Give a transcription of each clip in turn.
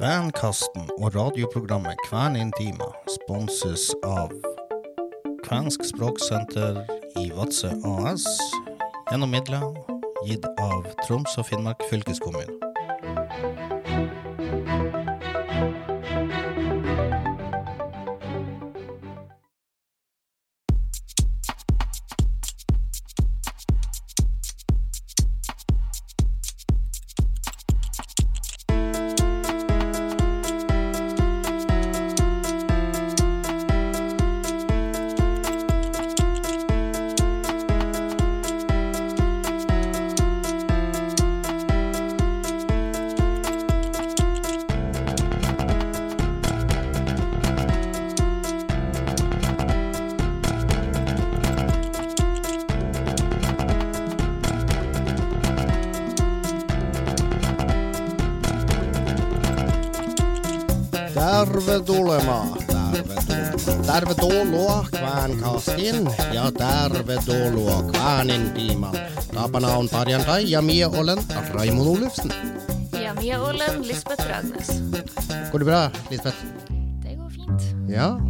Kvenkasten og radioprogrammet Kven Intima sponses av Kvensk språksenter i Vadsø AS gjennom midler gitt av Troms og Finnmark fylkeskommune. Tervetuloa Kvänkastin ja tervetuloa Kvänintiimaan. Tapana on perjantai ja mie olen Raimond Olufsen. Ja, mie Ålen, Lisbeth Ragnes. Går det bra, Lisbeth? Det går fint. Ja.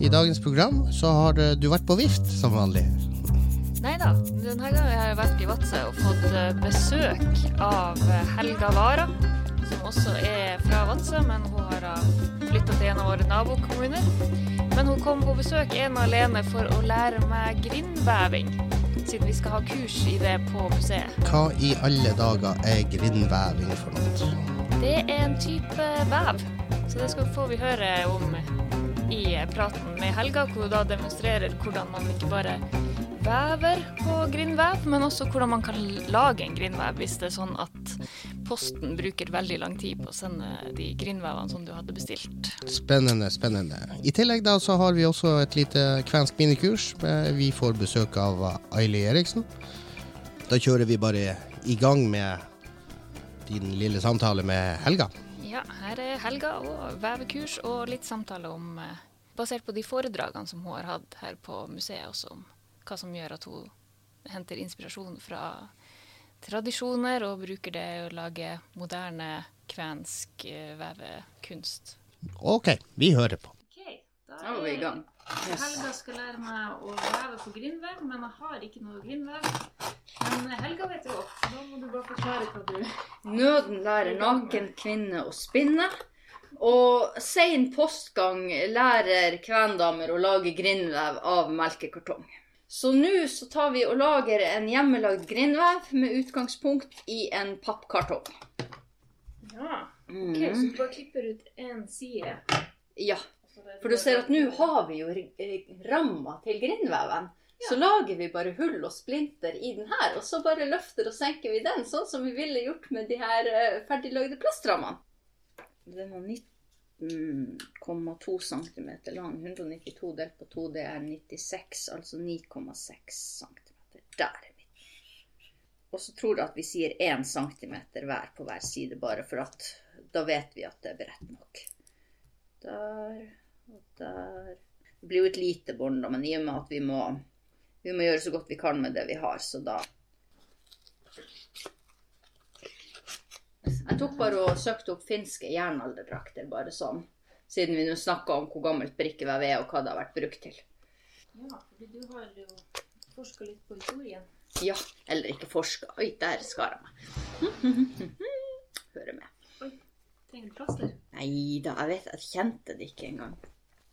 I dagens program så har du vært på vift, som vanlig. Nei da, denne gangen har jeg vært i Vadsø og fått eh, besøk av eh, Helga Vara, som også er fra Vadsø, men hun har flytta til en av våre nabokommuner. Men hun kom på besøk ene alene for å lære meg grindveving, siden vi skal ha kurs i det på museet. Hva i alle dager er grindveving for noe? Det er en type vev, så det skal vi få vi høre om i praten med Helga, hvor hun da demonstrerer hvordan man ikke bare vever på grindvev, men også hvordan man kan lage en grindvev hvis det er sånn at posten bruker veldig lang tid på å sende de grindvevene som du hadde bestilt. Spennende, spennende. I tillegg da så har vi også et lite kvensk minikurs. Eh, Vi får besøk av Aili Eriksen. Da kjører vi bare i gang med din lille samtale med Helga. Ja, her er Helga og vevekurs og litt samtale om eh, Basert på de foredragene som hun har hatt her på museet, også om hva som gjør at hun henter inspirasjon fra tradisjoner og bruker det å lage moderne kvensk eh, vevekunst. OK, vi hører på. Ok, da Da er vi i gang. Helga skal lære meg å veve på grindvev, men jeg har ikke noe grindvev. Men Helga vet jo godt, da må du bare forklare hva du Nøden lærer naken kvinne å spinne. Og sein postgang lærer kvendamer å lage grindvev av melkekartong. Så nå så tar vi og lager en hjemmelagd grindvev med utgangspunkt i en pappkartong. Ja. Ok, Ok, så du bare klipper ut én side. Ja, for du ser at nå har vi jo eh, ramma til grindveven. Så lager vi bare hull og splinter i den her, og så bare løfter og senker vi den, sånn som vi ville gjort med de her eh, ferdiglagde plastrammene. Den var 19,2 cm lang. 192 delt på 2, det er 96, altså 9,6 cm. Der er. Og så tror du at vi sier 1 cm hver på hver side, bare for at da vet vi at det er bredt nok. Der der. Det blir jo et lite da, men i og med at vi må, vi må gjøre så godt vi kan med det vi har, så da Jeg tok bare og søkte opp finske jernalderdrakter, bare sånn. Siden vi nå snakka om hvor gammelt brikkevev er, og hva det har vært brukt til. Ja, fordi du har jo forska litt på historien. Ja, eller ikke forska. Oi, der skar jeg meg. Hører med. Oi, Trenger du plaster? Nei da, jeg vet jeg kjente det ikke engang.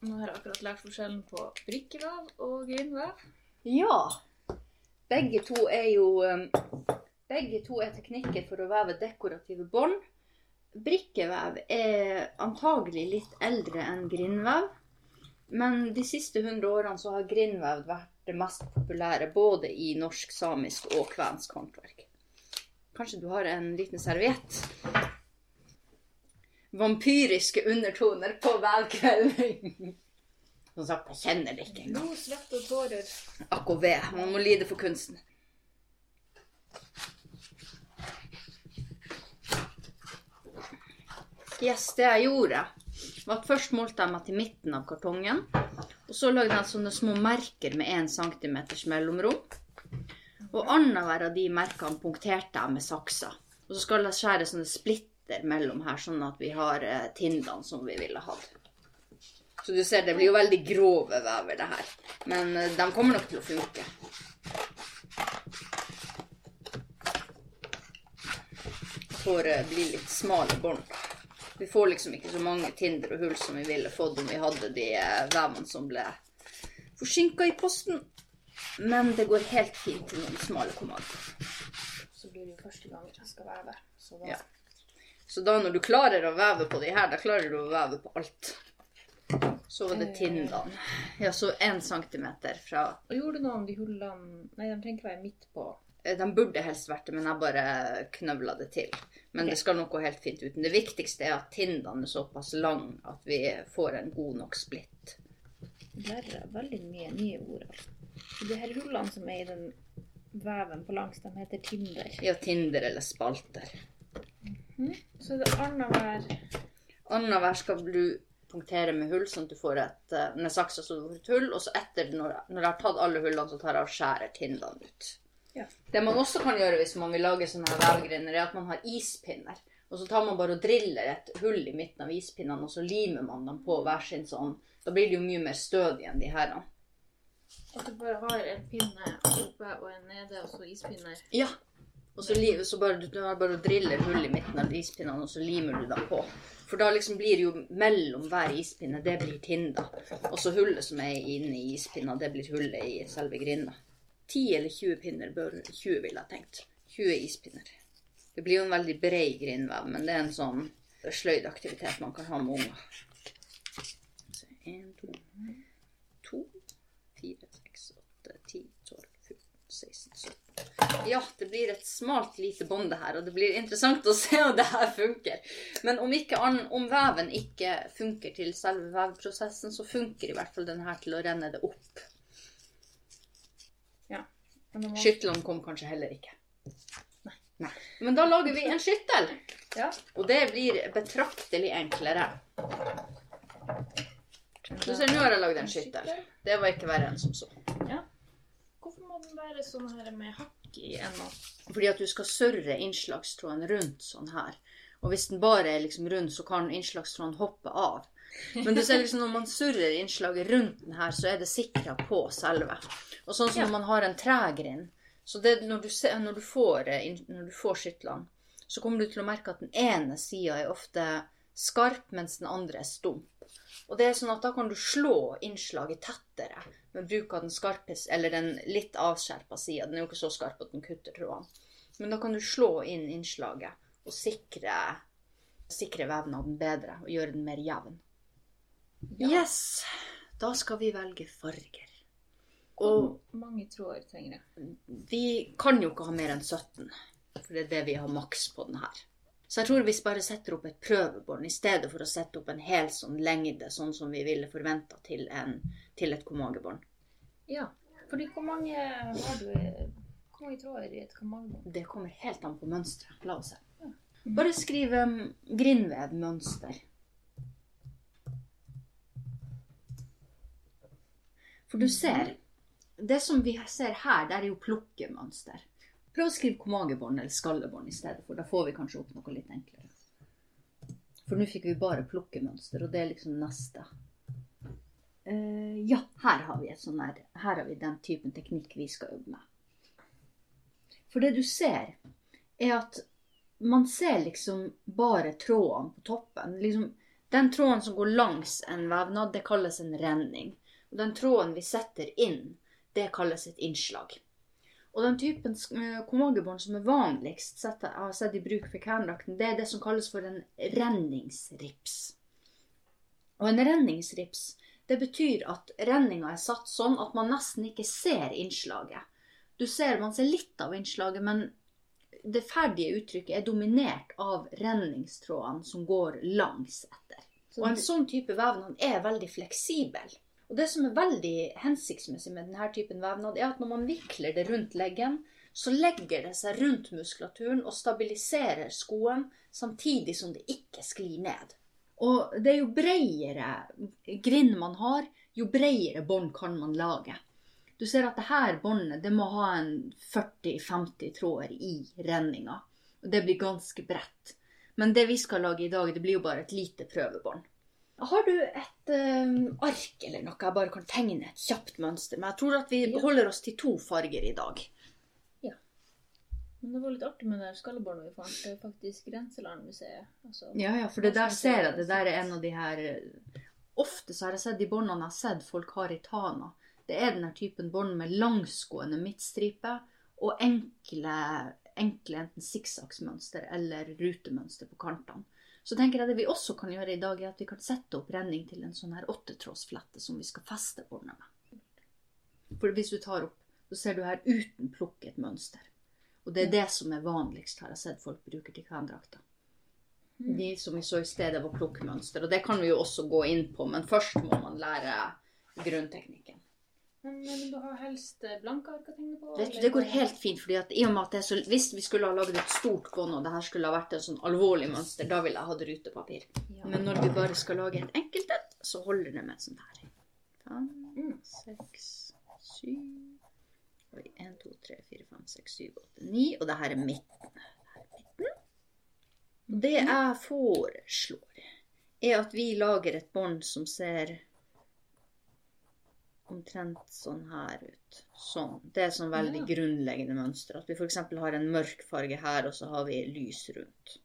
Nå har jeg akkurat lært forskjellen på brikkevev og grindvev. Ja. Begge to er jo um, Begge to er teknikker for å veve dekorative bånd. Brikkevev er antagelig litt eldre enn grindvev. Men de siste 100 årene så har grindvev vært det mest populære både i norsk, samisk og kvensk håndverk. Kanskje du har en liten serviett? Vampyriske undertoner på vevkvelding. Som sagt, jeg kjenner det ikke engang. Blod, svette og tårer. Og. Man må lide for kunsten. Yes, det jeg gjorde, var at først målte jeg meg til midten av kartongen. Og så lagde jeg sånne små merker med 1 cm mellomrom. Og annenhver av de merkene punkterte jeg med saksa. Og så skal jeg skjære sånne splitter meter mellom her, sånn at vi har eh, tindene som vi ville hatt. Så du ser, det blir jo veldig grove vever, det her. Men eh, de kommer nok til å funke. Får eh, bli litt smale bånd. Vi får liksom ikke så mange tinder og hull som vi ville fått om vi hadde de vevene som ble forsinka i posten. Men det går helt fint til noen smale kommander. Så blir det jo første gang jeg skal være der. Så da Ja. Så da når du klarer å veve på de her, da klarer du å veve på alt. Så var det tindene. Ja, så én centimeter fra Og gjorde du noe om de hullene Nei, de trenger ikke være midt på. Eh, De burde helst vært det, men jeg bare knøvla det til. Men det skal nok gå helt fint uten. Det viktigste er at tindene er såpass lange at vi får en god nok splitt. lærer er veldig mye nye ord. De her hullene som er i den veven på langs, de heter tinder. Ja, tinder eller spalter. Så er det annenhver Annenhver skal du punktere med hull, sånn at du får et eh, med saksa så du får et hull. Og så etter, når, når jeg har tatt alle hullene, så tar jeg og skjærer tindene ut. Ja. Det man også kan gjøre hvis man vil lage sånne her vevgrinder, er at man har ispinner. Og så tar man bare og driller et hull i midten av ispinnene, og så limer man dem på hver sin sånn. Da blir det jo mye mer stødig enn de her. At du bare har en pinne oppe og en nede, og så ispinner. Ja. Og så, li- så bare, du har bare å drille hull i midten av ispinnene, og så limer du dem på. For da liksom blir det jo mellom hver ispinne, det blir tinda. Og så hullet som er inne i ispinna, det blir hullet i selve grinda. 10 eller 20 pinner bør 20 ville jeg tenkt. 20 ispinner. Det blir jo en veldig bred grindvev, men det er en sånn sløydaktivitet man kan ha med unger. Så 1, 2, 2, 4, 6, 8, 10, 12, 14, 16, 17. Ja, det blir et smalt lite bånd det her, og det blir interessant å se om det her funker. Men om, ikke om veven ikke funker til selve vevprosessen, så funker i hvert fall den her til å renne det opp. Ja. Må- Skytlene kom kanskje heller ikke. Nei. Men da lager vi en skyttel, Ja. og det blir betraktelig enklere. Du ser, nå har jeg lagd en skyttel. Det var ikke verre enn som så. Hvorfor må den være sånn her med hakk i enden? Fordi at du skal surre innslagstråden rundt sånn her. Og hvis den bare er liksom rund, så kan innslagstråden hoppe av. Men du ser liksom når man surrer innslaget rundt den her, så er det sikra på selve. Og sånn som Ja. når man har en tregrind, så det, når, du ser, når, du får, eh, når du får skytlene, så kommer du til å merke at den ene sida er ofte skarp, mens den andre er stump. Og det er sånn at da kan du slå innslaget tettere med bruk av den skarpe, eller den litt avskjerpa sida. Den er jo ikke så skarp at den kutter trådene. Men da kan du slå inn innslaget og sikre, sikre vevnaden bedre og gjøre den mer jevn. Yes! Da skal vi velge farger. Og Hvor mange tråder trenger jeg? vi kan jo ikke ha mer enn 17, for det er det vi har maks på den her. Så jeg tror vi bare setter opp et prøvebånd i stedet for å sette opp en hel sånn lengde, sånn som vi ville forventa til, til et komagebånd. Ja. Fordi hvor mange har du Hvor mange tråder i et komagebånd? Det kommer helt an på mønsteret. La oss se. Bare skriv um, grindvevmønster. For du ser, det som vi ser her, det er jo plukkemønster. Prøv å skrive komagebånd eller skallebånd i stedet, for da får vi kanskje opp noe litt enklere. For nå fikk vi bare plukkemønster, og det er liksom neste. Uh, ja, her har sånn her, her har vi den typen teknikk vi skal jobbe med. For det du ser, er at man ser liksom bare trådene på toppen. Liksom, den tråden som går langs en vevnad, det kalles en renning. Og den tråden vi setter inn, det kalles et innslag. Og den typen eh, komagebånd som er vanligst sett, jeg har sett i bruk for kverndrakten, det er det som kalles for en renningsrips. Og en renningsrips, det betyr at renninga er satt sånn at man nesten ikke ser innslaget. Du ser, Man ser litt av innslaget, men det ferdige uttrykket er dominert av renningstrådene som går langs etter. Og en sånn type vevnad er veldig fleksibel. Og det som er veldig hensiktsmessig med denne typen vevnad, er at når man vikler det rundt leggen, så legger det seg rundt muskulaturen og stabiliserer skoen, samtidig som det ikke sklir ned. Og det er jo bredere grind man har, jo bredere bånd kan man lage. Du ser at det her båndet det må ha en 40-50 tråder i renninga. Og det blir ganske bredt. Men det vi skal lage i dag, det blir jo bare et lite prøvebånd. Har du et eh, ark eller noe jeg bare kan tegne et kjapt mønster med? Jeg tror at vi holder oss til to farger i dag. Ja. Men det var litt artig med det skallebåndet vi fant. Det er faktisk Grenselandmuseet. Altså, Ja, ja, for det der ser jeg. Det der er en av de her eh, Ofte så har jeg sett de båndene jeg har sett folk har i Tana. Det er den her typen bånd med langsgående midtstripe og enkle, enkle enten sikksaksmønster eller rutemønster på kantene. Så tenker jeg det vi også kan gjøre i dag, er at vi kan sette opp renning til en sånn her åttetrådsflette som vi skal feste båndet med. For hvis du tar opp, så ser du her uten plukk et mønster. Og det er det som er vanligst, har jeg sett folk bruker til kvendrakta. De som vi så i stedet var plukkmønster. Og det kan vi jo også gå inn på, men først må man lære grunnteknikken. Men vil du ha helst eh, blanke ark å tegne på? Vet du, det går helt fint, fordi at i og med at det er så Hvis vi skulle ha laget et stort bånd, og det her skulle ha vært en sånn alvorlig mønster, da ville jeg hatt rutepapir. Ja. Men når vi bare skal lage et enkelt et, så holder det med sånn her. Fem, Mm. seks, syv Oi, en, to, tre, fire, fem, seks, syv, åtte, ni. Og det her er midten. Det det jeg foreslår, er at vi lager et bånd som ser omtrent sånn her ut. Sånn. Det er sånn veldig Ja. grunnleggende mønster. At vi f.eks. har en mørk farge her, og så har vi lys rundt.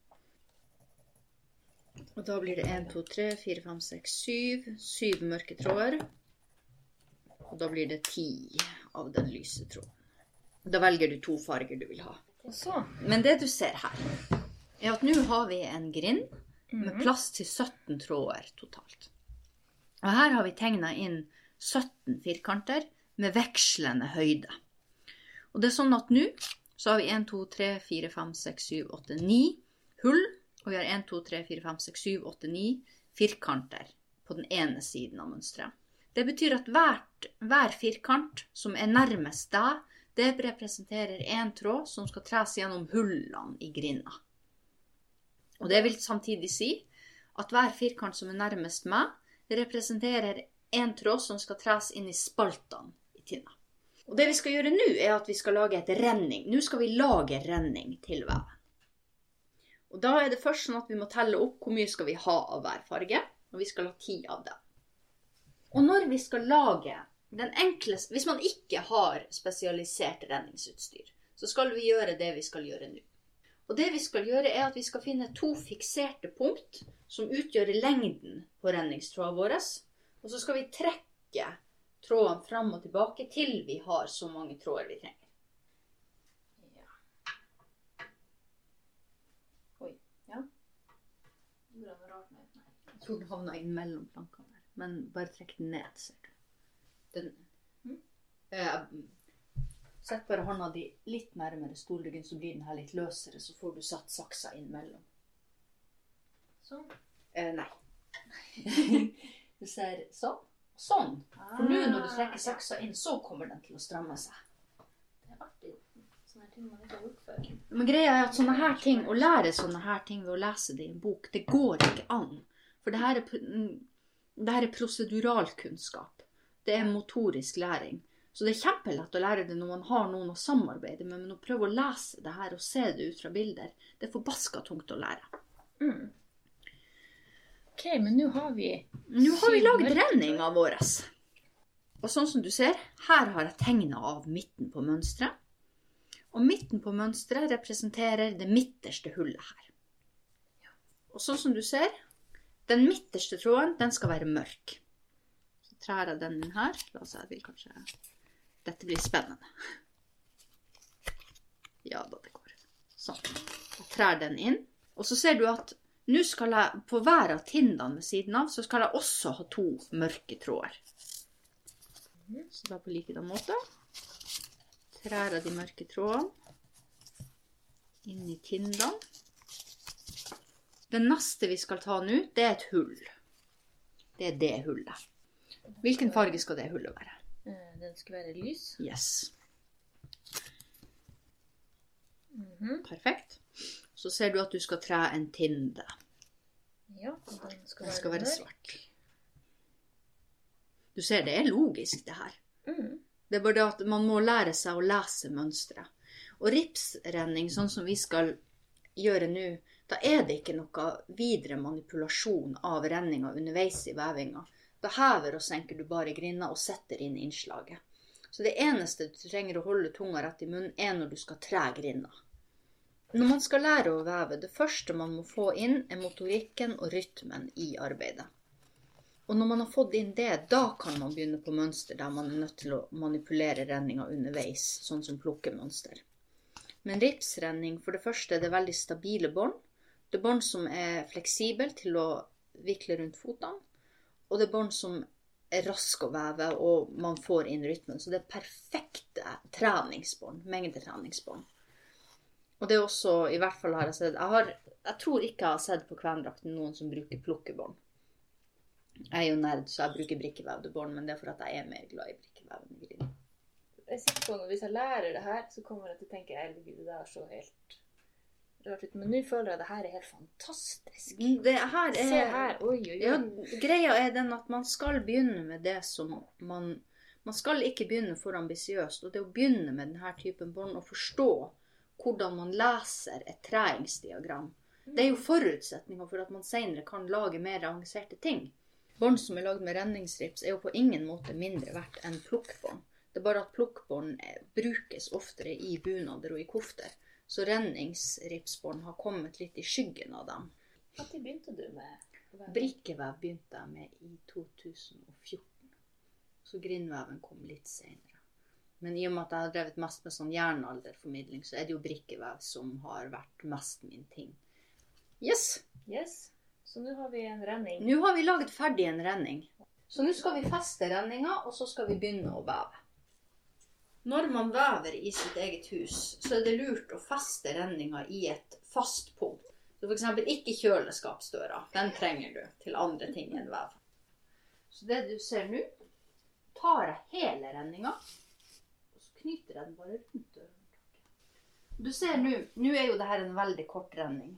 Og da blir det 1, 2, 3, 4, 5, 6, 7. 7 mørke tråder. Og da blir det 10 av den lyse tråden. Da velger du to farger du vil ha. Så Men det du ser her, er at nå har vi en grind Mhm. med plass til 17 tråder totalt. Og her har vi tegna inn 17 firkanter med vekslende høyde. Og det er sånn at nå så har vi 1, 2, 3, 4, 5, 6, 7, 8, 9 hull. Og vi har 1, 2, 3, 4, 5, 6, 7, 8, 9 firkanter på den ene siden av mønsteret. Det betyr at hvert, hver firkant som er nærmest deg, det representerer én tråd som skal tres gjennom hullene i grinda. Og det vil samtidig si at hver firkant som er nærmest meg, representerer én tråd som skal tres inn i spaltene i tinna. Og det vi skal gjøre nå, er at vi skal lage et renning. Nå skal vi lage renning til veven. Og da er det først sånn at vi må telle opp hvor mye skal vi ha av hver farge, og vi skal ha ti av dem. Og når vi skal lage den enkleste Hvis man ikke har spesialisert renningsutstyr, så skal vi gjøre det vi skal gjøre nå. Og det vi skal gjøre, er at vi skal finne to fikserte punkt som utgjør lengden på renningstråden vår. Og så skal vi trekke trådene fram og tilbake til vi har så mange tråder vi trenger. Ja. Oi. Ja. Jeg tror den havna inn mellom plankene der. Men bare trekk den ned, ser du. Den mm. eh, Sett bare hånda di litt nærmere stolryggen, så blir den her litt løsere. Så får du satt saksa inn mellom. Sånn. Eh, nei. du ser sånn. Sånn. For nå når du trekker saksa inn, så kommer den til å stramme seg. Det er artig. Sånne her ting man ikke har gjort før. Men greia er at sånne her ting, å lære sånne her ting ved å lese det i en bok, det går ikke an. For det her er, mm, det her er proseduralkunnskap. Det er motorisk læring. Så det er kjempelett å lære det når man har noen å samarbeide med, men å prøve å lese det her og se det ut fra bilder, det er forbaska tungt å lære. Mm. OK, men nå har vi Nå har vi lagd renninga vår. Og sånn som du ser, her har jeg tegna av midten på mønsteret. Og midten på mønsteret representerer det midterste hullet her. Og sånn som du ser, den midterste tråden, den skal være mørk. Så trær jeg den inn her. La oss vil kanskje Dette blir spennende. Ja da, det går. Sånn. Jeg trær den inn. Og så ser du at nå skal jeg, på hver av tindene ved siden av, så skal jeg også ha to mørke tråder. Så da på likedan måte trær av de mørke trådene inn i tindene. Det neste vi skal ta nå, det er et hull. Det er det hullet. Hvilken farge skal det hullet være? eh, Den skal være lys. Yes. Mhm. Perfekt. Så ser du at du skal tre en tinde. Ja, den skal Den skal være være svart. Du ser, det er logisk, det her. Mm. Det er bare det at man må lære seg å lese mønstre. Og ripsrenning, sånn som vi skal gjøre nå, da er det ikke noe videre manipulasjon av renninga underveis i vevinga. Da hever og senker du bare grinda og setter inn innslaget. Så det eneste du trenger å holde tunga rett i munnen, er når du skal tre grinda. Når man skal lære å veve, det første man må få inn, er motorikken og rytmen i arbeidet. Og når man har fått inn det, da kan man begynne på mønster der man er nødt til å manipulere renninga underveis, sånn som plukkemønster. Men ripsrenning, for det første, er det veldig stabile bånd. Det er bånd som er fleksible til å vikle rundt fotene. Og det er bånd som er raske å veve, og man får inn rytmen. Så det er perfekte treningsbånd. Mengdetreningsbånd. Og det er også, i hvert fall har jeg sett Jeg, har, jeg tror ikke jeg har sett på kvendrakten noen som bruker plukkebånd. Jeg er jo nerd, så jeg bruker brikkevevde bånd, men det er for at jeg er mer glad i brikkevev enn. Jeg på at hvis jeg lærer det her, så kommer jeg til å tenke herregud, det er så helt rart ut. Men nå føler jeg at det her er helt fantastisk. Det her er Se her. Oi, oi, oi. Ja, greia er den at man skal begynne med det som man Man skal ikke begynne for ambisiøst. Og det å begynne med denne typen bånd og forstå hvordan man leser et træingsdiagram, det er jo forutsetninger for at man senere kan lage mer avanserte ting. Bånd som er lagd med renningsrips, er jo på ingen måte mindre verdt enn plukkbånd. Det er bare at plukkbånd eh, brukes oftere i bunader og i kofter. Så renningsripsbånd har kommet litt i skyggen av dem. Når begynte du med Brikkevev begynte jeg med i 2014. Så grindveven kom litt senere. Men i og med at jeg har drevet mest med sånn jernalderformidling, så er det jo brikkevev som har vært mest min ting. Yes! Yes. Så nå har vi en renning. Nå har vi laget ferdig en renning. Så nå skal vi feste renninga, og så skal vi begynne å veve. Når man vever i sitt eget hus, så er det lurt å feste renninga i et fast punkt. Så f.eks. ikke kjøleskapsdøra. Den trenger du til andre ting enn vev. Så det du ser nå, tar jeg hele renninga, knyter jeg den bare rundt øreklokken. Du ser nå, nå er jo dette en veldig kort renning.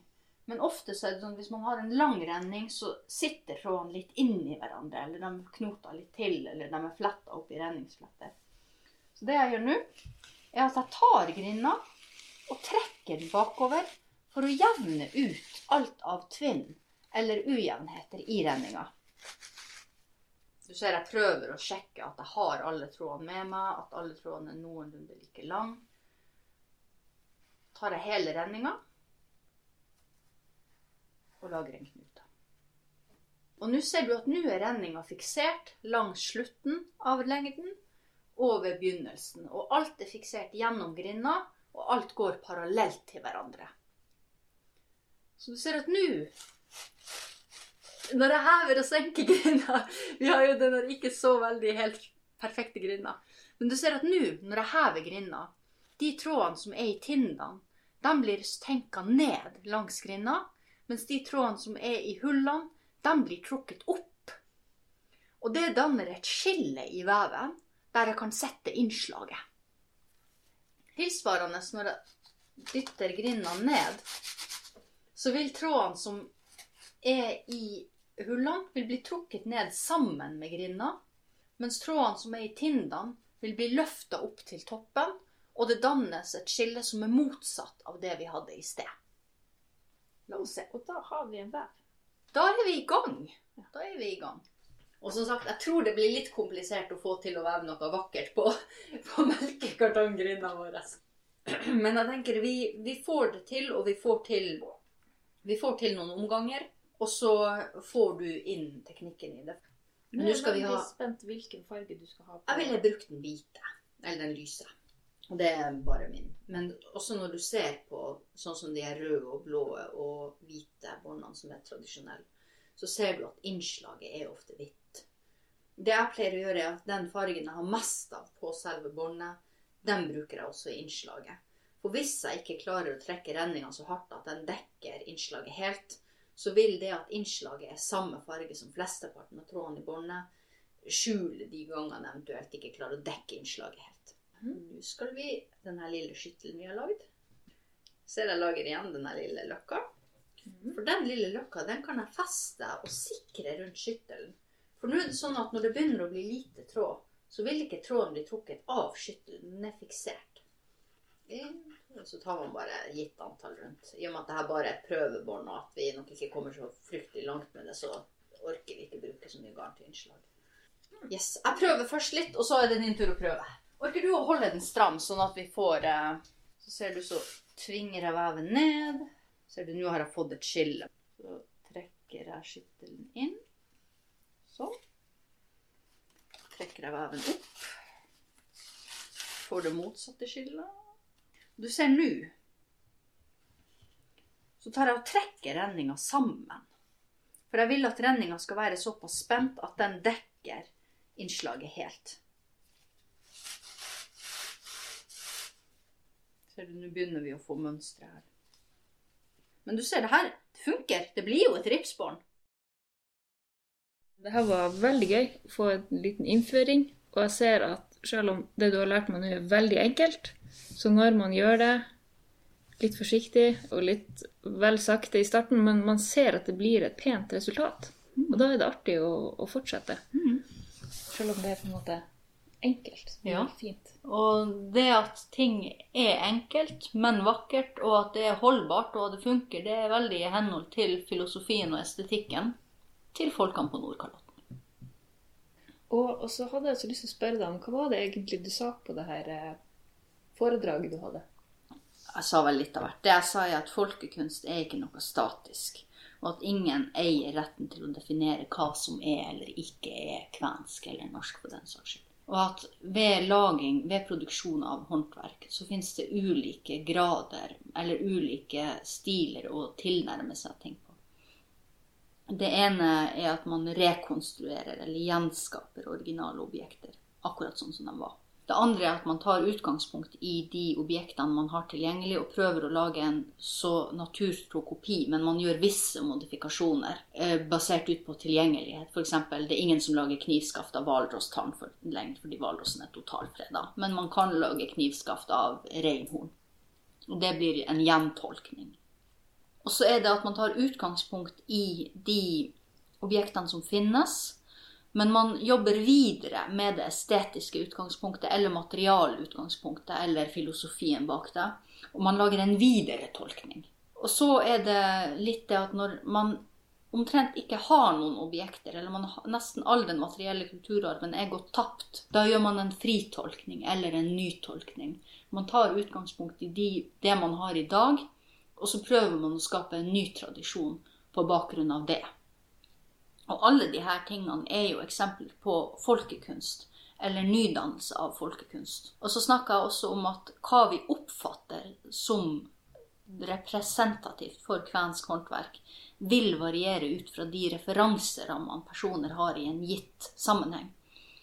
Men ofte så er det sånn hvis man har en lang renning, så sitter trådene litt inni hverandre. Eller de knoter litt til, eller de er fletta opp i renningsfletter. Så det jeg gjør nå, er at jeg tar grinda og trekker den bakover for å jevne ut alt av tvinn eller ujevnheter i renninga. Du ser jeg prøver å sjekke at jeg har alle trådene med meg, at alle trådene er noenlunde like lang. Tar jeg hele renninga og lager en knute. Og nå ser du at nå er renninga fiksert langs slutten av lengden og ved begynnelsen. Og alt er fiksert gjennom grinda, og alt går parallelt til hverandre. Så du ser at nå Når jeg hever og senker grinda Vi har jo den ikke så veldig helt perfekte grinda. Men du ser at nå, når jeg hever grinda, de trådene som er i tindene, de blir tenka ned langs grinda. Mens de trådene som er i hullene, de blir trukket opp. Og det danner et skille i veven der jeg kan sette innslaget. Tilsvarende når jeg dytter grinda ned, så vil trådene som er i hullene, vil bli trukket ned sammen med grinda, mens trådene som er i tindene, vil bli løfta opp til toppen, og det dannes et skille som er motsatt av det vi hadde i sted. La oss se. Og da har vi en vev. Da er vi i gang. Da er vi i gang. Og som sagt, jeg tror det blir litt komplisert å få til å veve noe vakkert på, på melkekartonggrinda vår. Men jeg tenker vi, vi får det til, og vi får til, vi får til noen omganger. Og så får du inn teknikken i det. Nå Nå skal vi jeg ha veldig spent hvilken farge du skal ha på. Jeg ville brukt den hvite. Eller den lyse. Og det er bare min. Men også når du ser på sånn som de røde og blå og hvite båndene som er tradisjonelle, så ser du at innslaget er ofte hvitt. Det jeg pleier å gjøre, er at den fargen jeg har mest av på selve båndet, den bruker jeg også i innslaget. For hvis jeg ikke klarer å trekke renninga så hardt at den dekker innslaget helt, så vil det at innslaget er samme farge som flesteparten av trådene i båndet, skjule de gangene de eventuelt ikke klarer å dekke innslaget helt. Nå skal vi denne lille skyttelen vi har lagd. Ser jeg lager igjen denne lille løkka. For den lille løkka den kan jeg feste og sikre rundt skyttelen. For nå er det sånn at når det begynner å bli lite tråd, så vil ikke tråden bli trukket av skyttelen. Den er fiksert. To, Så tar man bare gitt antall rundt. I og med at det her bare er et prøvebånd, og at vi nok ikke kommer så fryktelig langt med det, så orker vi ikke bruke så mye garn til innslag. Yes, Jeg prøver først litt, og så er det din tur å prøve. Orker du å holde den stram, sånn at vi får eh, Så ser du, så tvinger jeg veven ned. Ser du, nå har jeg fått et skille. Så trekker jeg skyttelen inn. Sånn. Trekker jeg veven opp. Får det motsatte skillet. Du ser nå Så tar jeg og trekker renninga sammen. For jeg vil at renninga skal være såpass spent at den dekker innslaget helt. Ser du, nå begynner vi å få mønstre her. Men du ser, det her det funker. Det blir jo et ripsbånd. Det her var veldig gøy å få en liten innføring. Og jeg ser at selv om det du har lært meg nå er veldig enkelt, så når man gjør det litt forsiktig og litt vel sakte i starten, men man ser at det blir et pent resultat. Og da er det artig å, å fortsette. Selv om det er på en måte enkelt. Det Ja. fint. Og det at ting er enkelt, men vakkert, og at det er holdbart og det funker, det er veldig i henhold til filosofien og estetikken til folkene på Nordkalotten. Og, og så hadde jeg så lyst til å spørre deg om hva var det egentlig du sa på det her eh, foredraget du hadde? Jeg sa vel litt av hvert. Det jeg sa er at folkekunst er ikke noe statisk. Og at ingen eier retten til å definere hva som er eller ikke er kvensk eller norsk for den saks skyld. Og at ved laging, ved produksjon av håndverk, så finnes det ulike grader eller ulike stiler å tilnærme seg ting på. Det ene er at man rekonstruerer eller gjenskaper originale objekter, akkurat sånn som de var. Det andre er at man tar utgangspunkt i de objektene man har tilgjengelig, og prøver å lage en så naturtro kopi, men man gjør visse modifikasjoner eh, basert ut på tilgjengelighet. F.eks. det er ingen som lager knivskaft av hvalrosstann for lenger, fordi hvalrossen er totalfreda. Men man kan lage knivskaft av reinhorn. Det blir en gjentolkning. Og så er det at man tar utgangspunkt i de objektene som finnes, men man jobber videre med det estetiske utgangspunktet eller materialutgangspunktet eller filosofien bak det. Og man lager en videre tolkning. Og så er det litt det at når man omtrent ikke har noen objekter, eller man nesten all den materielle kulturarven er gått tapt, da gjør man en fritolkning eller en nytolkning. Man tar utgangspunkt i de, det man har i dag, og så prøver man å skape en ny tradisjon på bakgrunn av det. Og alle disse tingene er jo eksempler på folkekunst, eller nydannelse av folkekunst. Og så snakker jeg også om at hva vi oppfatter som representativt for kvensk håndverk, vil variere ut fra de referanserammene personer har i en gitt sammenheng.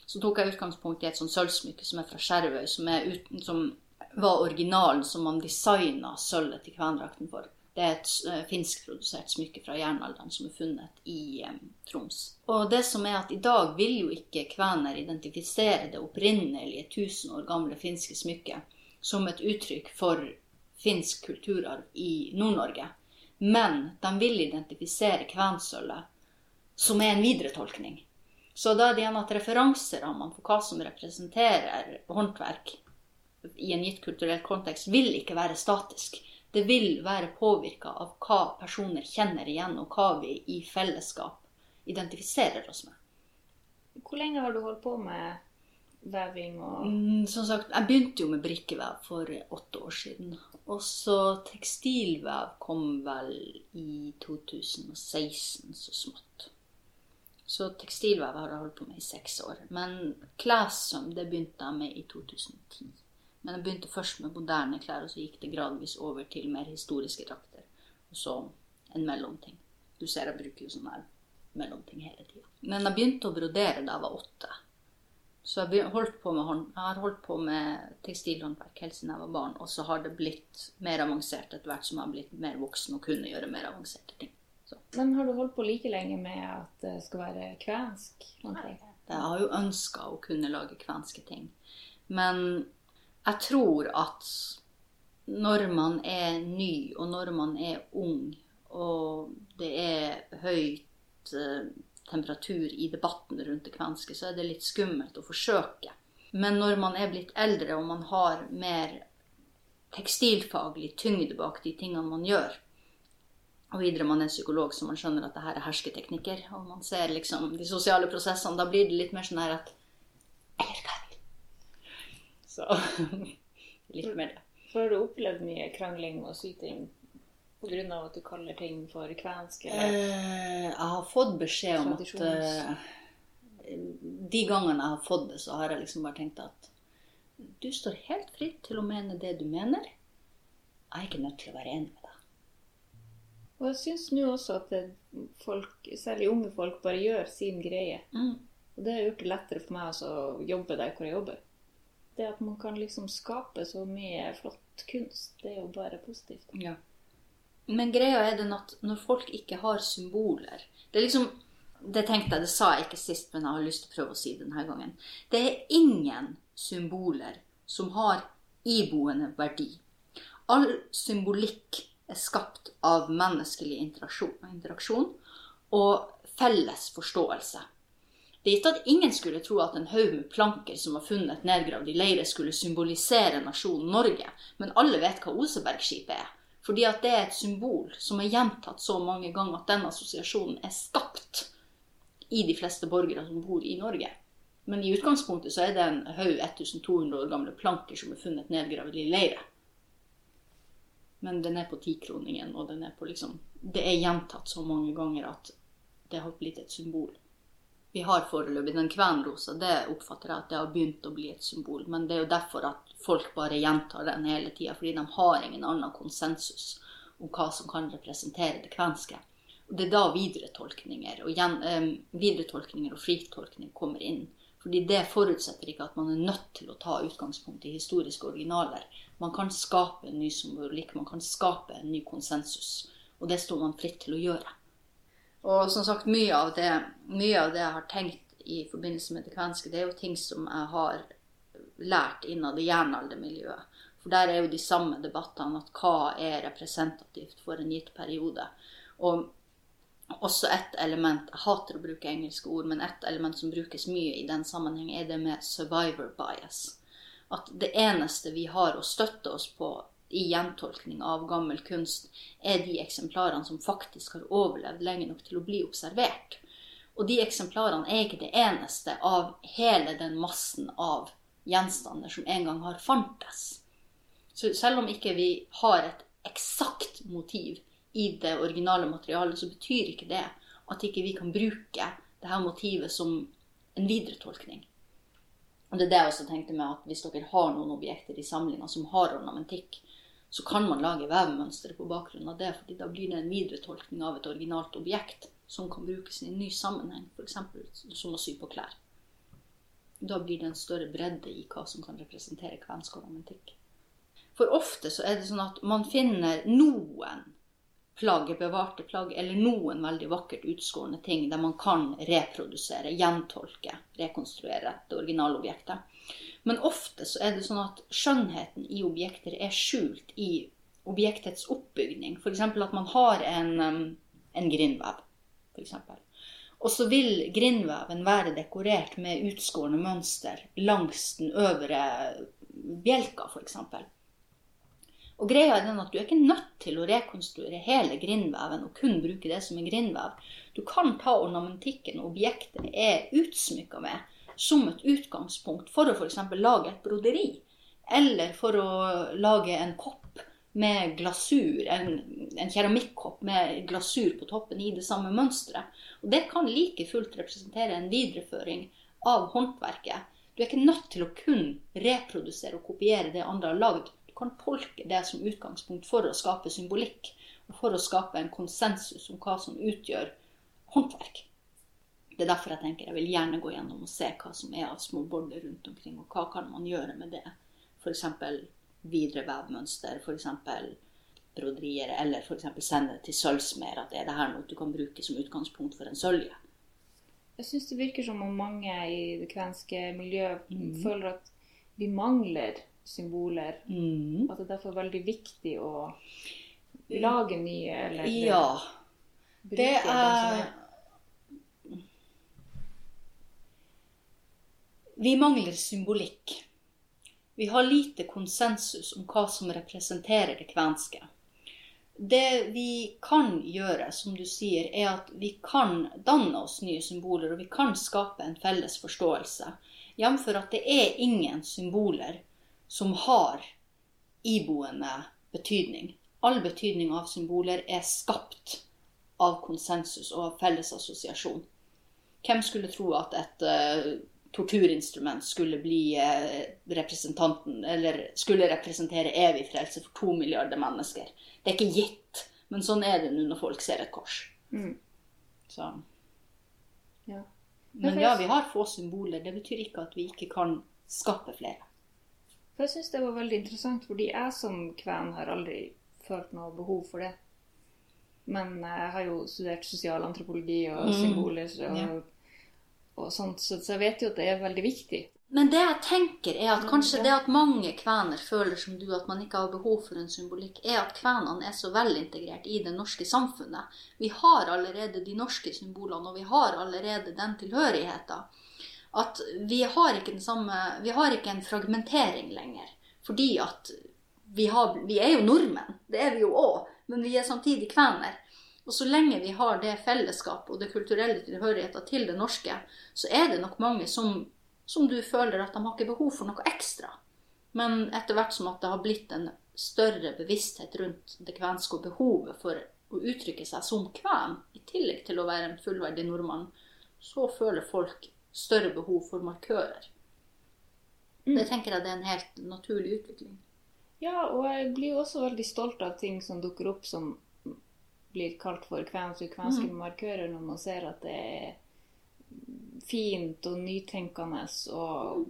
Så tok jeg utgangspunkt i et sånt sølvsmykke som er fra Skjervøy, som, uten, som var originalen som man designa sølvet til kvendrakten for. Det er et eh, finskprodusert smykke fra jernalderen som er funnet i um, Troms. Og det som er at i dag vil jo ikke kvener identifisere det opprinnelige 1000 år gamle finske smykket som et uttrykk for finsk kulturarv i Nord-Norge. Men de vil identifisere kvensølvet som er en videretolkning. Så da er det igjen at referanserammene for hva som representerer håndverk i en gitt kulturell kontekst, vil ikke være statisk. Det vil være påvirka av hva personer kjenner igjen, og hva vi i fellesskap identifiserer oss med. Hvor lenge har du holdt på med veving og Mm, Som sagt, jeg begynte jo med brikkevev for åtte år siden. Og så tekstilvev kom vel i 2016, så smått. Så tekstilvev har jeg holdt på med i seks år. Men klessøm det begynte jeg med i 2010. Men jeg begynte først med moderne klær, og så gikk det gradvis over til mer historiske drakter. Og så en mellomting. Du ser jeg bruker jo sånn her mellomting hele tida. Men jeg begynte å brodere da jeg var åtte. Så jeg holdt på med, hånd- jeg har holdt på med tekstilhåndverk helt siden jeg var barn. Og så har det blitt mer avansert etter hvert som jeg har blitt mer voksen og kunne gjøre mer avanserte ting. Men har du holdt på like lenge med at det skal være kvensk? håndverk? Jeg har jo ønska å kunne lage kvenske ting. Men jeg tror at når man er ny, og når man er ung, og det er høyt eh, temperatur i debatten rundt det kvenske, så er det litt skummelt å forsøke. Men når man er blitt eldre, og man har mer tekstilfaglig tyngde bak de tingene man gjør. Og videre man er psykolog, så man skjønner at det her er hersketeknikker. Og man ser liksom de sosiale prosessene. Da blir det litt mer sånn her at Eller hva. Så litt mer det. For har du opplevd mye krangling og syting pga. at du kaller ting for kvensk? Eller? Eh, jeg har fått beskjed om at eh, De gangene jeg har fått det, så har jeg liksom bare tenkt at du står helt fritt til å mene det du mener. Jeg er ikke nødt til å være enig med deg. Og jeg syns nå også at folk, særlig unge folk, bare gjør sin greie. Mm. Og det har gjort det lettere for meg å jobbe der hvor jeg jobber. Det at man kan liksom skape så mye flott kunst, det er jo bare positivt. Ja. Men greia er den at når folk ikke har symboler Det er liksom Det tenkte jeg, det sa jeg ikke sist, men jeg har lyst til å prøve å si det denne gangen. Det er ingen symboler som har iboende verdi. All symbolikk er skapt av menneskelig interaksjon, interaksjon og felles forståelse. Det er gitt at ingen skulle tro at en haug med planker som var funnet nedgravd i leire, skulle symbolisere nasjonen Norge, men alle vet hva Osebergskipet er. Fordi at det er et symbol som er gjentatt så mange ganger at den assosiasjonen er skapt i de fleste borgere som bor i Norge. Men i utgangspunktet så er det en haug 1200 år gamle planker som er funnet nedgravd i leire. Men den er på tikroningen, og den er på liksom Det er gjentatt så mange ganger at det har blitt et symbol. Vi har foreløpig den kvenrosa, det oppfatter jeg at det har begynt å bli et symbol. Men det er jo derfor at folk bare gjentar den hele tida, fordi de har ingen annen konsensus om hva som kan representere det kvenske. Det er da videretolkninger og, gjen, eh, videretolkninger og fritolkning kommer inn. Fordi det forutsetter ikke at man er nødt til å ta utgangspunkt i historiske originaler. Man kan skape en ny symbolikk, man kan skape en ny konsensus. Og det står man fritt til å gjøre. Og som sagt, mye av det, mye av det jeg har tenkt i forbindelse med det kvenske, det er jo ting som jeg har lært innad i jernaldermiljøet. For der er jo de samme debattene at hva er representativt for en gitt periode. Og også et element Jeg hater å bruke engelske ord, men et element som brukes mye i den sammenheng, er det med survivor bias. At det eneste vi har å støtte oss på i gjentolkning av gammel kunst, er de eksemplarene som faktisk har overlevd lenge nok til å bli observert. Og de eksemplarene er ikke det eneste av hele den massen av gjenstander som en gang har fantes. Så selv om ikke vi har et eksakt motiv i det originale materialet, så betyr ikke det at ikke vi kan bruke det her motivet som en videretolkning. Og det er det jeg også tenkte med at hvis dere har noen objekter i samlinga som har ornamentikk, så kan man lage vevmønstre på bakgrunn av det, fordi da blir det en videretolkning av et originalt objekt som kan brukes i en ny sammenheng, f.eks. som å sy på klær. Da blir det en større bredde i hva som kan representere kvensk ornamentikk. For ofte så er det sånn at man finner noen plagg, bevarte plagg, eller noen veldig vakkert utskårne ting der man kan reprodusere, gjentolke, rekonstruere det originalobjektet. Men ofte så er det sånn at skjønnheten i objekter er skjult i objektets oppbygning. F.eks. at man har en, um, en grindvev. Og så vil grindveven være dekorert med utskårne mønster langs den øvre bjelka, f.eks. Og greia er den at Du er ikke nødt til å rekonstruere hele grindveven og kun bruke det som en grindvev. Du kan ta ornamentikken objektet er utsmykka med, som et utgangspunkt for å f.eks. lage et broderi. Eller for å lage en kopp med glasur, en, en keramikkopp med glasur på toppen i det samme mønsteret. Og det kan like fullt representere en videreføring av håndverket. Du er ikke nødt til å kun reprodusere og kopiere det andre har lagd. Du kan tolke det som utgangspunkt for å skape symbolikk, og for å skape en konsensus om hva som utgjør håndverk. Det er derfor jeg tenker jeg vil gjerne gå gjennom og se hva som er av små boller rundt omkring, og hva kan man gjøre med det. F.eks. videre vevmønster, f.eks. broderier, eller f.eks. sende det til sølvsmed at er det her noe du kan bruke som utgangspunkt for en sølje. Jeg syns det virker som om mange i det kvenske miljøet mm. føler at vi mangler symboler. Mm. At det er derfor veldig viktig å lage nye, eller Ja. bruke Det dem som er Vi mangler symbolikk. Vi har lite konsensus om hva som representerer det kvenske. Det vi kan gjøre, som du sier, er at vi kan danne oss nye symboler, og vi kan skape en felles forståelse. Jf. at det er ingen symboler som har iboende betydning. All betydning av symboler er skapt av konsensus og av felles assosiasjon. Hvem skulle tro at et uh, torturinstrument skulle bli uh, representanten, eller skulle representere evig frelse for to milliarder mennesker? Det er ikke gitt, men sånn er det nå når folk ser et kors. Mm. Så. Ja. Men ja, vi har få symboler. Det betyr ikke at vi ikke kan skape flere. For jeg syns det var veldig interessant, fordi jeg som kven har aldri følt noe behov for det. Men jeg har jo studert sosialantropologi og Mm. symboler og, Ja. Og sånt, så, så jeg vet jo at det er veldig viktig. Men det jeg tenker er at kanskje det at mange kvener føler som du at man ikke har behov for en symbolikk, er at kvenene er så velintegrert i det norske samfunnet. Vi har allerede de norske symbolene, og vi har allerede den tilhørigheten. At vi har ikke den samme Vi har ikke en fragmentering lenger. Fordi at vi, har, vi er jo nordmenn, det er vi jo òg, men vi er samtidig kvener. Og så lenge vi har det fellesskapet og det kulturelle tilhørigheten til det norske, så er det nok mange som som du føler at de har ikke behov for noe ekstra. Men etter hvert som at det har blitt en større bevissthet rundt det kvenske og behovet for å uttrykke seg som kven, i tillegg til å være en fullverdig nordmann, så føler folk større behov for markører. Det tenker jeg det er en helt naturlig utvikling. Ja, og jeg blir også veldig stolt av ting som dukker opp som blir kalt for kvensk og kvenske markører, når man ser at det er fint og nytenkende og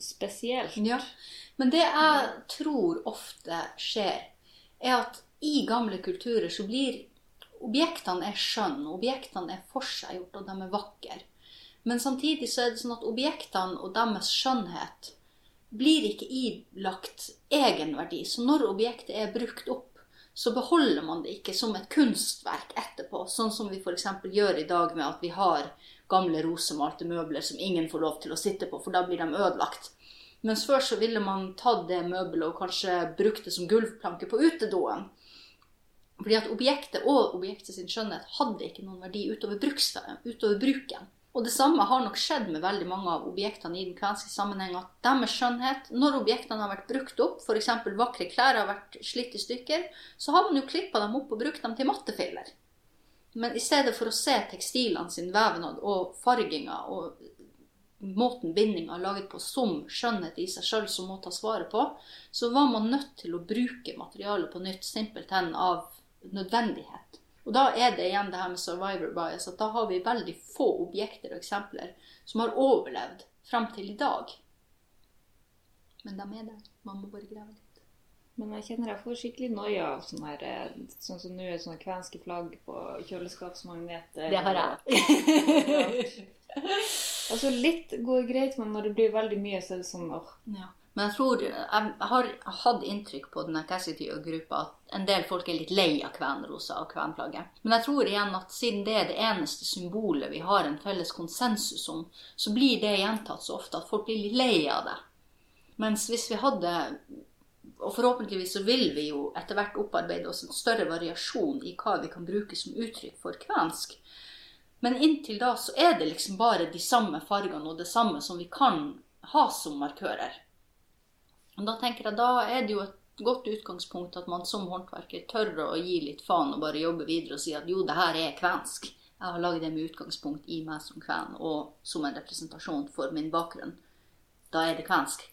spesielt. Ja. Men det jeg tror ofte skjer, er at i gamle kulturer så blir objektene er skjønne, objektene er forseggjort, og de er vakre. Men samtidig så er det sånn at objektene og deres skjønnhet blir ikke ilagt egenverdi. Så når objektet er brukt opp, så beholder man det ikke som et kunstverk etterpå. Sånn som vi f.eks. gjør i dag med at vi har gamle rosemalte møbler som ingen får lov til å sitte på, for da blir de ødelagt. Mens før så ville man tatt det møbelet og kanskje brukt det som gulvplanke på utedoen. Fordi at objektet og objektet sin skjønnhet hadde ikke noen verdi utover, utover bruken. Og det samme har nok skjedd med veldig mange av objektene i den kvenske sammenheng. At deres skjønnhet, når objektene har vært brukt opp, f.eks. vakre klær har vært slitt i stykker, så har man jo klippa dem opp og brukt dem til mattefiller. Men i stedet for å se tekstilene sin vevnad og farginga og måten bindinga er laget på som skjønnhet i seg sjøl som må tas vare på, så var man nødt til å bruke materialet på nytt simpelthen av nødvendighet. Og da er det igjen det her med survivor bias, at da har vi veldig få objekter og eksempler som har overlevd fram til i dag. Men de er der. Man må bare grave litt. Men jeg kjenner jeg får skikkelig noia av sånn her eh, Sånn som nå er sånne kvenske flagg på kjøleskapsmagneter. Det har jeg. Altså litt går greit, men når det blir veldig mye, så er det sånn åh. Ja. Men jeg tror, jeg har hatt inntrykk på denne Cassidy-gruppa at en del folk er litt lei av kvenrosa og kvenflagget. Men jeg tror igjen at siden det er det eneste symbolet vi har en felles konsensus om, så blir det gjentatt så ofte at folk blir litt lei av det. Mens hvis vi hadde Og forhåpentligvis så vil vi jo etter hvert opparbeide oss en større variasjon i hva vi kan bruke som uttrykk for kvensk. Men inntil da så er det liksom bare de samme fargene og det samme som vi kan ha som markører. Og da tenker jeg, da er det jo et godt utgangspunkt at man som håndverker tør å gi litt faen og bare jobbe videre og si at jo, det her er kvensk. Jeg har laget det med utgangspunkt i meg som kven og som en representasjon for min bakgrunn. Da er det kvensk.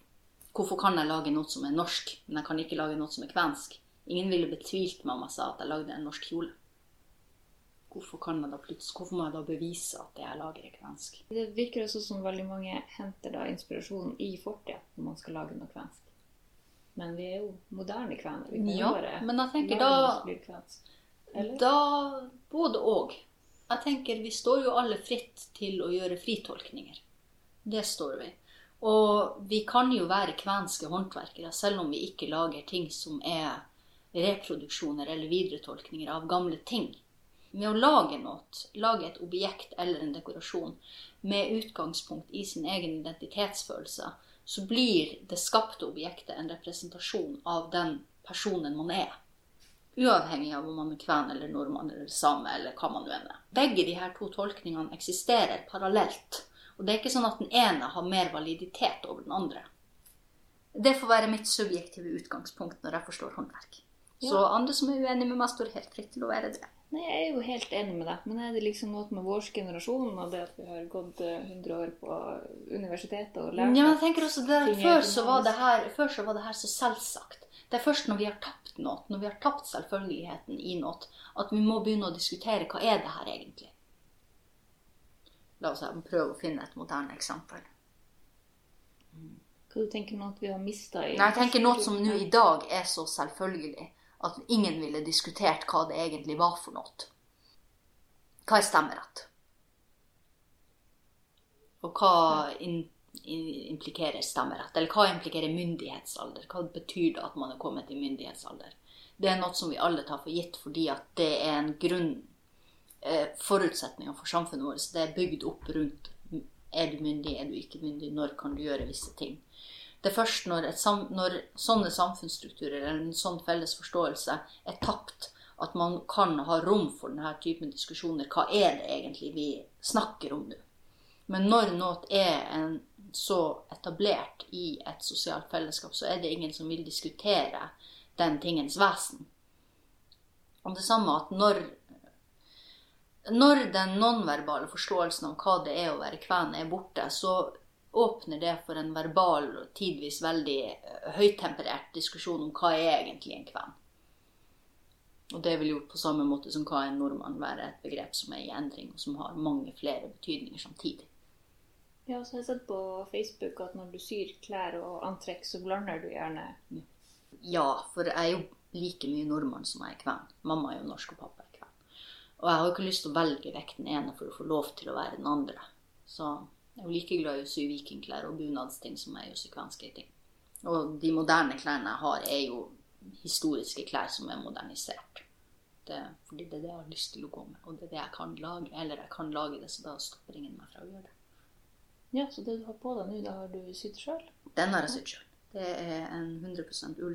Hvorfor kan jeg lage noe som er norsk, men jeg kan ikke lage noe som er kvensk? Ingen ville betvilt meg om jeg sa at jeg lagde en norsk kjole. Hvorfor, kan jeg da hvorfor må jeg da bevise at det jeg lager, er kvensk? Det virker også som veldig mange henter da inspirasjon i fortida når man skal lage noe kvensk. Men vi er jo moderne kvener. Vi kan Ja, være men jeg tenker da-? Da både og. Jeg tenker vi står jo alle fritt til å gjøre fritolkninger. Det står vi. Og vi kan jo være kvenske håndverkere selv om vi ikke lager ting som er reproduksjoner eller videretolkninger av gamle ting. Med å lage noe, lage et objekt eller en dekorasjon med utgangspunkt i sin egen identitetsfølelse, så blir det skapte objektet en representasjon av den personen man er. Uavhengig av om man er kven eller nordmann eller same eller hva man nå enn er. Begge de her to tolkningene eksisterer parallelt. Og det er ikke sånn at den ene har mer validitet over den andre. Det får være mitt subjektive utgangspunkt når jeg forstår håndverk. Så andre som er uenige med meg, står helt fritt til å være det. Nei, jeg er jo helt enig med deg, men er det liksom noe med vår generasjon og det at vi har gått eh, 100 år på universitetet og lært Ja, men jeg tenker også er før, så var det her, før så var det her så selvsagt. Det er først når vi har tapt noe, når vi har tapt selvfølgeligheten i noe, at vi må begynne å diskutere hva er det her egentlig. La oss prøve å finne et moderne eksempel. Hva du tenker nå at vi har mista i Nei, jeg tenker noe som nå i dag er så selvfølgelig at ingen ville diskutert hva det egentlig var for noe. Hva er stemmerett? Og hva implikerer stemmerett? Eller hva implikerer myndighetsalder? Hva betyr det at man er kommet i myndighetsalder? Det er noe som vi alle tar for gitt fordi at det er en grunn eh, forutsetninger for samfunnet vårt. Det er bygd opp rundt er du myndig, er du ikke myndig, når kan du gjøre visse ting. Det er først når, sam, når sånne samfunnsstrukturer eller en sånn felles forståelse er tapt, at man kan ha rom for denne typen diskusjoner. Hva er det egentlig vi snakker om nå? Men når noe er en, så etablert i et sosialt fellesskap, så er det ingen som vil diskutere den tingens vesen. Og det samme at når når den nonverbale forståelsen av hva det er å være kven, er borte, så åpner det for en verbal og tidvis veldig eh, høytemperert diskusjon om hva er egentlig en kven. Og det vil jo på samme måte som hva er en nordmann være et begrep som er i endring, og som har mange flere betydninger samtidig. Ja, så har jeg sett på Facebook at når du syr klær og antrekk, så blander du gjerne Ja, for jeg er jo like mye nordmann som jeg er kven. Mamma er jo norsk, og pappa er kven. Og jeg har jo ikke lyst til å velge vekk den ene for å få lov til å være den andre. Så er jo like glad i å sy vikingklær og bunadsting som jeg er i å sy kvenske ting. Og de moderne klærne jeg har, er jo historiske klær som er modernisert. Det, fordi det er det jeg har lyst til å gå med, og det er det jeg kan lage. Eller jeg kan lage det, så da stopper ingen meg fra å gjøre det. Ja, så det du har på deg nå, det har du sydd sjøl? Den har jeg sydd sjøl. Det er en 100 ull